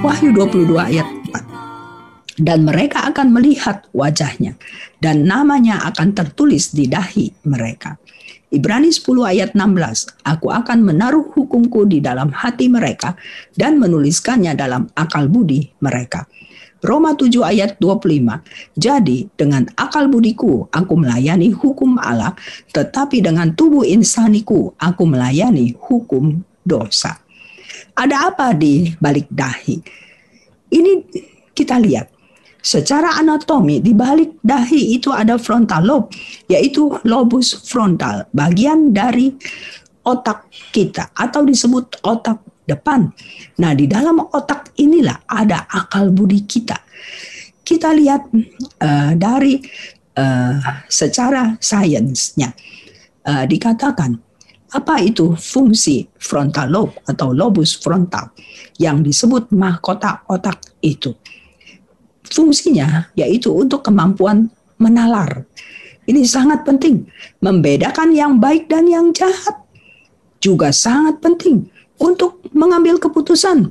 Wahyu 22 ayat 4. Dan mereka akan melihat wajahnya, dan namanya akan tertulis di dahi mereka. Ibrani 10 ayat 16, Aku akan menaruh hukumku di dalam hati mereka dan menuliskannya dalam akal budi mereka. Roma 7 ayat 25, Jadi dengan akal budiku aku melayani hukum Allah, tetapi dengan tubuh insaniku aku melayani hukum dosa. Ada apa di balik dahi? Ini kita lihat. Secara anatomi di balik dahi itu ada frontal lobe, yaitu lobus frontal, bagian dari otak kita atau disebut otak depan. Nah, di dalam otak inilah ada akal budi kita. Kita lihat uh, dari uh, secara sainsnya uh, dikatakan apa itu fungsi frontal lobe atau lobus frontal yang disebut mahkota otak itu? Fungsinya yaitu untuk kemampuan menalar. Ini sangat penting, membedakan yang baik dan yang jahat. Juga sangat penting untuk mengambil keputusan.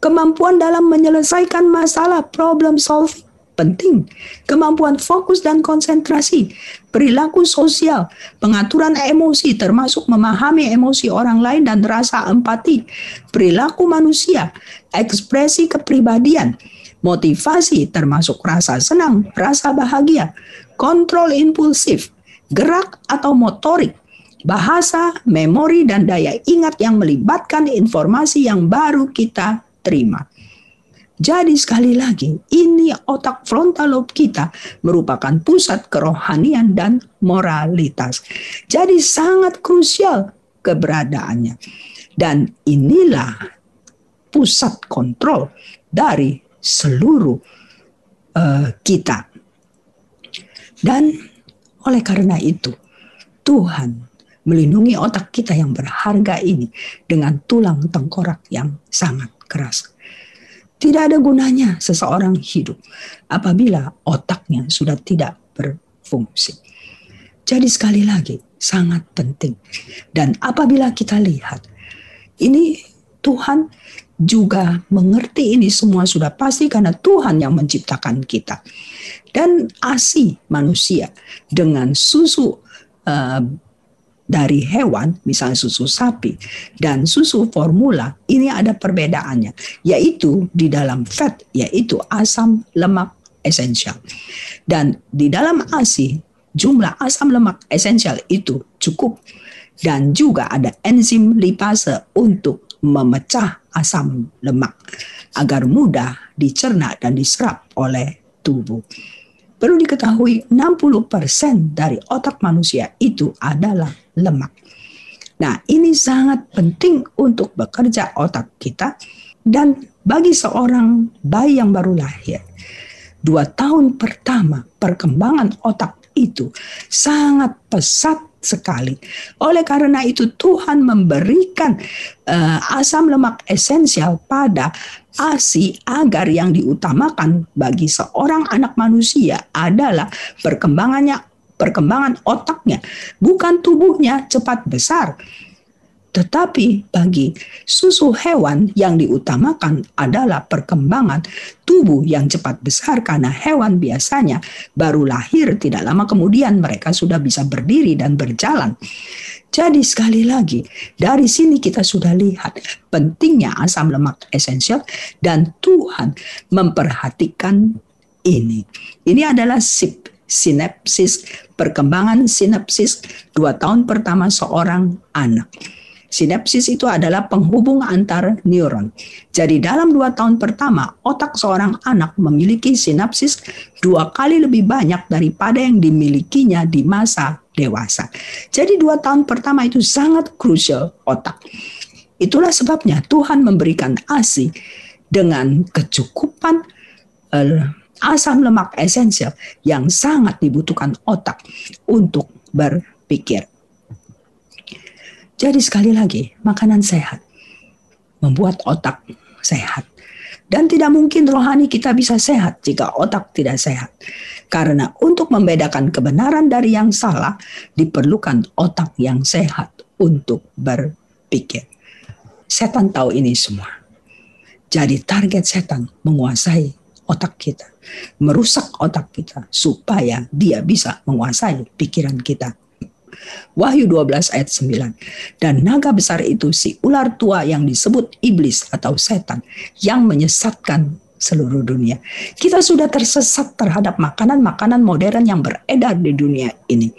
Kemampuan dalam menyelesaikan masalah problem solving penting. Kemampuan fokus dan konsentrasi, perilaku sosial, pengaturan emosi termasuk memahami emosi orang lain dan rasa empati, perilaku manusia, ekspresi kepribadian, motivasi termasuk rasa senang, rasa bahagia, kontrol impulsif, gerak atau motorik, bahasa, memori, dan daya ingat yang melibatkan informasi yang baru kita terima. Jadi sekali lagi, ini otak frontal lobe kita merupakan pusat kerohanian dan moralitas. Jadi sangat krusial keberadaannya. Dan inilah pusat kontrol dari seluruh uh, kita. Dan oleh karena itu, Tuhan melindungi otak kita yang berharga ini dengan tulang tengkorak yang sangat keras. Tidak ada gunanya seseorang hidup apabila otaknya sudah tidak berfungsi. Jadi sekali lagi sangat penting. Dan apabila kita lihat ini Tuhan juga mengerti ini semua sudah pasti karena Tuhan yang menciptakan kita. Dan ASI manusia dengan susu uh, dari hewan, misalnya susu sapi dan susu formula, ini ada perbedaannya, yaitu di dalam fat, yaitu asam lemak esensial. Dan di dalam ASI, jumlah asam lemak esensial itu cukup dan juga ada enzim lipase untuk memecah asam lemak agar mudah dicerna dan diserap oleh tubuh. Perlu diketahui 60% dari otak manusia itu adalah lemak. Nah, ini sangat penting untuk bekerja otak kita dan bagi seorang bayi yang baru lahir. Dua tahun pertama perkembangan otak itu sangat pesat sekali. Oleh karena itu Tuhan memberikan uh, asam lemak esensial pada ASI agar yang diutamakan bagi seorang anak manusia adalah perkembangannya perkembangan otaknya, bukan tubuhnya cepat besar. Tetapi bagi susu hewan yang diutamakan adalah perkembangan tubuh yang cepat besar karena hewan biasanya baru lahir tidak lama kemudian mereka sudah bisa berdiri dan berjalan. Jadi sekali lagi, dari sini kita sudah lihat pentingnya asam lemak esensial dan Tuhan memperhatikan ini. Ini adalah sip, sinapsis, perkembangan sinapsis dua tahun pertama seorang anak. Sinapsis itu adalah penghubung antar neuron. Jadi dalam dua tahun pertama, otak seorang anak memiliki sinapsis dua kali lebih banyak daripada yang dimilikinya di masa dewasa. Jadi dua tahun pertama itu sangat krusial otak. Itulah sebabnya Tuhan memberikan ASI dengan kecukupan uh, asam lemak esensial yang sangat dibutuhkan otak untuk berpikir. Jadi sekali lagi, makanan sehat membuat otak sehat. Dan tidak mungkin rohani kita bisa sehat jika otak tidak sehat. Karena untuk membedakan kebenaran dari yang salah, diperlukan otak yang sehat untuk berpikir. Setan tahu ini semua. Jadi target setan menguasai otak kita, merusak otak kita supaya dia bisa menguasai pikiran kita Wahyu 12 ayat 9. Dan naga besar itu si ular tua yang disebut iblis atau setan yang menyesatkan seluruh dunia. Kita sudah tersesat terhadap makanan-makanan modern yang beredar di dunia ini.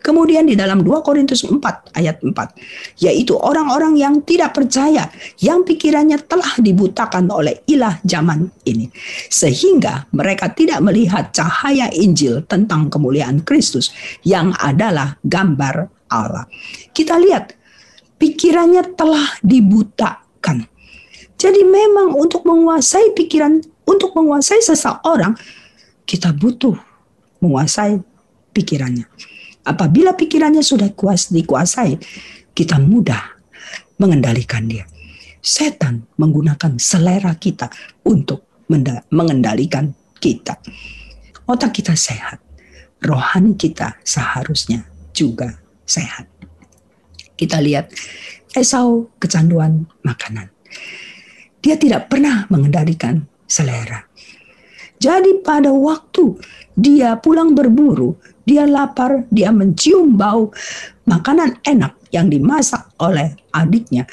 Kemudian di dalam 2 Korintus 4 ayat 4, yaitu orang-orang yang tidak percaya, yang pikirannya telah dibutakan oleh ilah zaman ini. Sehingga mereka tidak melihat cahaya Injil tentang kemuliaan Kristus yang adalah gambar Allah. Kita lihat, pikirannya telah dibutakan jadi memang untuk menguasai pikiran, untuk menguasai seseorang, kita butuh menguasai pikirannya. Apabila pikirannya sudah kuas dikuasai, kita mudah mengendalikan dia. Setan menggunakan selera kita untuk mengendalikan kita. Otak kita sehat, rohani kita seharusnya juga sehat. Kita lihat Esau kecanduan makanan. Dia tidak pernah mengendalikan selera. Jadi pada waktu dia pulang berburu, dia lapar, dia mencium bau makanan enak yang dimasak oleh adiknya.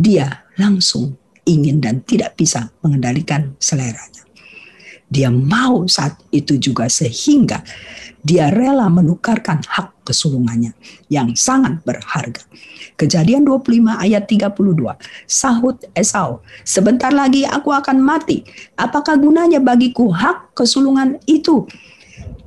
Dia langsung ingin dan tidak bisa mengendalikan seleranya. Dia mau saat itu juga sehingga dia rela menukarkan hak kesulungannya yang sangat berharga. Kejadian 25 ayat 32. Sahut Esau, sebentar lagi aku akan mati. Apakah gunanya bagiku hak kesulungan itu?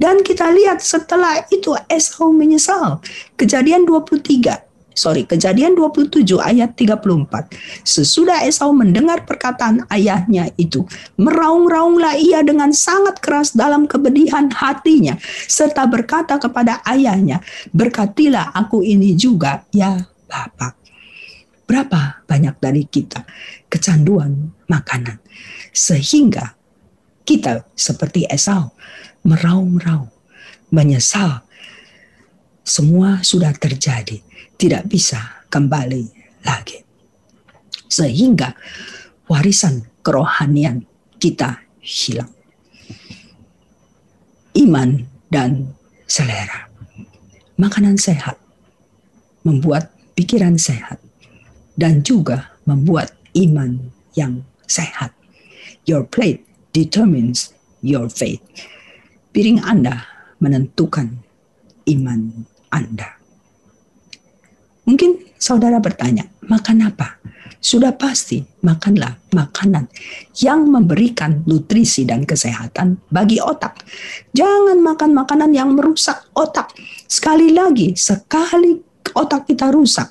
Dan kita lihat setelah itu Esau menyesal. Kejadian 23 sorry, kejadian 27 ayat 34. Sesudah Esau mendengar perkataan ayahnya itu, meraung-raunglah ia dengan sangat keras dalam kebedihan hatinya, serta berkata kepada ayahnya, berkatilah aku ini juga, ya Bapak. Berapa banyak dari kita kecanduan makanan, sehingga kita seperti Esau, meraung-raung, menyesal, semua sudah terjadi tidak bisa kembali lagi. Sehingga warisan kerohanian kita hilang. Iman dan selera. Makanan sehat membuat pikiran sehat dan juga membuat iman yang sehat. Your plate determines your faith. Piring Anda menentukan iman Anda. Mungkin saudara bertanya, makan apa? Sudah pasti makanlah makanan yang memberikan nutrisi dan kesehatan bagi otak. Jangan makan makanan yang merusak otak. Sekali lagi, sekali otak kita rusak,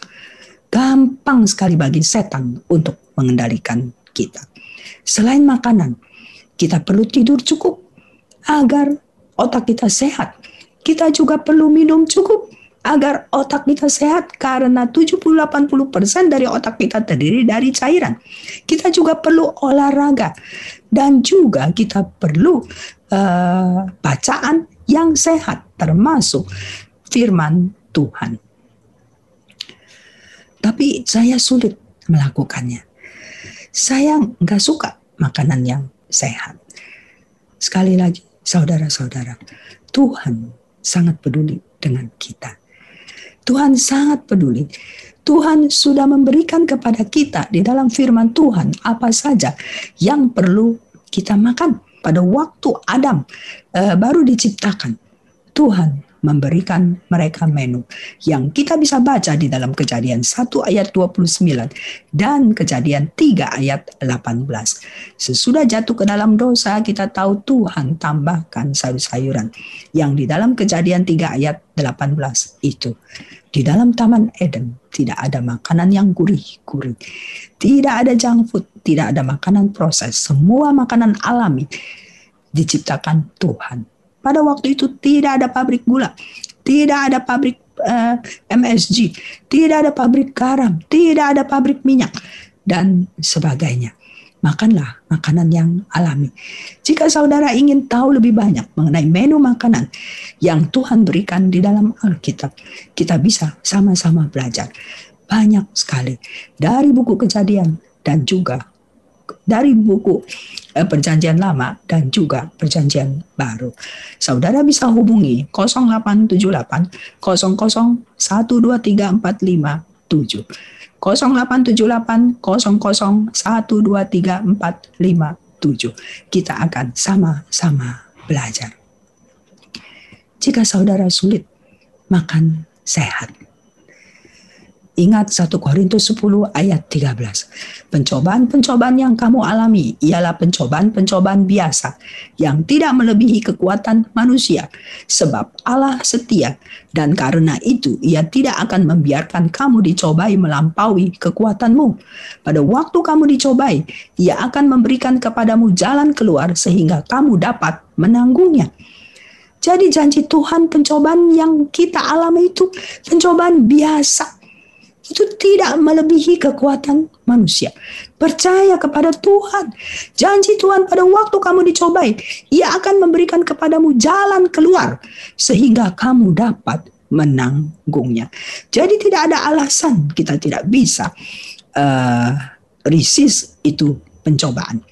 gampang sekali bagi setan untuk mengendalikan kita. Selain makanan, kita perlu tidur cukup agar otak kita sehat. Kita juga perlu minum cukup agar otak kita sehat karena 70-80% dari otak kita terdiri dari cairan. Kita juga perlu olahraga dan juga kita perlu uh, bacaan yang sehat termasuk firman Tuhan. Tapi saya sulit melakukannya. Saya nggak suka makanan yang sehat. Sekali lagi, saudara-saudara, Tuhan sangat peduli dengan kita Tuhan sangat peduli. Tuhan sudah memberikan kepada kita di dalam firman Tuhan apa saja yang perlu kita makan pada waktu Adam uh, baru diciptakan. Tuhan memberikan mereka menu yang kita bisa baca di dalam kejadian 1 ayat 29 dan kejadian 3 ayat 18. Sesudah jatuh ke dalam dosa kita tahu Tuhan tambahkan sayur-sayuran yang di dalam kejadian 3 ayat 18 itu. Di dalam Taman Eden tidak ada makanan yang gurih-gurih. Tidak ada junk food, tidak ada makanan proses. Semua makanan alami diciptakan Tuhan pada waktu itu tidak ada pabrik gula, tidak ada pabrik uh, eh, MSG, tidak ada pabrik garam, tidak ada pabrik minyak dan sebagainya. Makanlah makanan yang alami. Jika saudara ingin tahu lebih banyak mengenai menu makanan yang Tuhan berikan di dalam Alkitab, kita bisa sama-sama belajar banyak sekali dari buku Kejadian dan juga dari buku Perjanjian Lama dan juga Perjanjian Baru. Saudara bisa hubungi 0878 00 123457. 0878 00 123457. Kita akan sama-sama belajar. Jika saudara sulit makan sehat, Ingat 1 Korintus 10 ayat 13. Pencobaan-pencobaan yang kamu alami ialah pencobaan-pencobaan biasa yang tidak melebihi kekuatan manusia. Sebab Allah setia dan karena itu ia tidak akan membiarkan kamu dicobai melampaui kekuatanmu. Pada waktu kamu dicobai, ia akan memberikan kepadamu jalan keluar sehingga kamu dapat menanggungnya. Jadi janji Tuhan pencobaan yang kita alami itu pencobaan biasa itu tidak melebihi kekuatan manusia. Percaya kepada Tuhan. Janji Tuhan pada waktu kamu dicobai, Ia akan memberikan kepadamu jalan keluar sehingga kamu dapat menanggungnya. Jadi tidak ada alasan kita tidak bisa uh, resist itu pencobaan.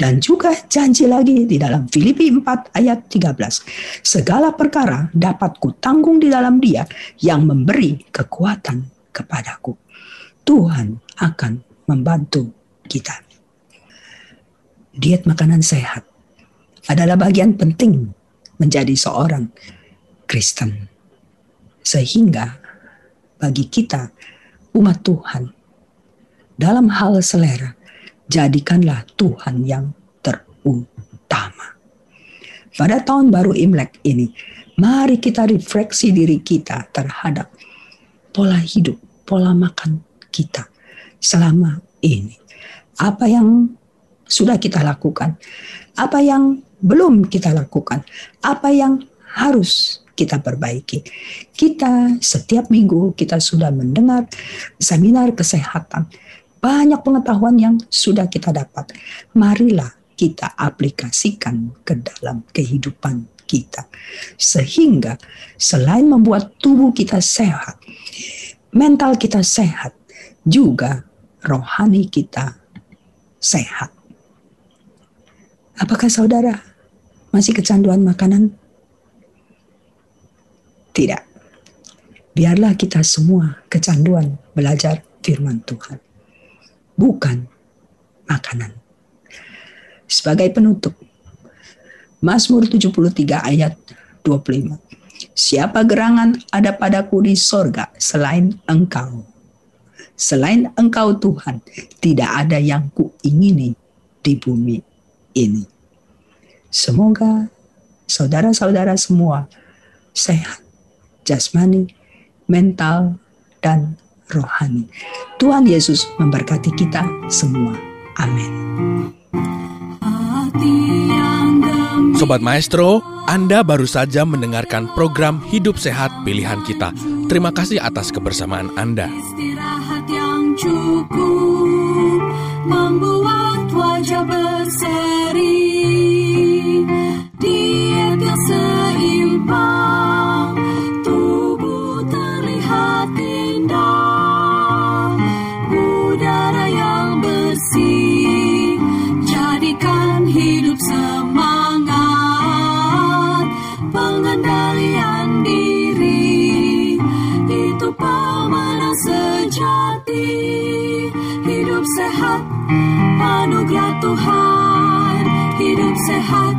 Dan juga janji lagi di dalam Filipi 4 ayat 13. Segala perkara dapat kutanggung di dalam dia yang memberi kekuatan kepadaku. Tuhan akan membantu kita. Diet makanan sehat adalah bagian penting menjadi seorang Kristen. Sehingga bagi kita umat Tuhan dalam hal selera jadikanlah Tuhan yang terutama. Pada tahun baru Imlek ini, mari kita refleksi diri kita terhadap pola hidup, pola makan kita selama ini. Apa yang sudah kita lakukan, apa yang belum kita lakukan, apa yang harus kita perbaiki. Kita setiap minggu kita sudah mendengar seminar kesehatan. Banyak pengetahuan yang sudah kita dapat. Marilah kita aplikasikan ke dalam kehidupan kita. Sehingga selain membuat tubuh kita sehat, mental kita sehat, juga rohani kita sehat. Apakah saudara masih kecanduan makanan? Tidak. Biarlah kita semua kecanduan belajar firman Tuhan. Bukan makanan. Sebagai penutup, Mazmur 73 ayat 25. Siapa gerangan ada padaku di sorga selain engkau. Selain engkau Tuhan, tidak ada yang kuingini di bumi ini. Semoga saudara-saudara semua sehat, jasmani, mental, dan rohani. Tuhan Yesus memberkati kita semua. Amin. Sobat Maestro, Anda baru saja mendengarkan program Hidup Sehat Pilihan Kita. Terima kasih atas kebersamaan Anda. Anugerah Tuhan. Hidup sehat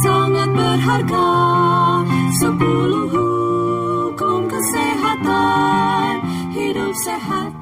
sangat berharga. Sepuluh hukum kesehatan. Hidup sehat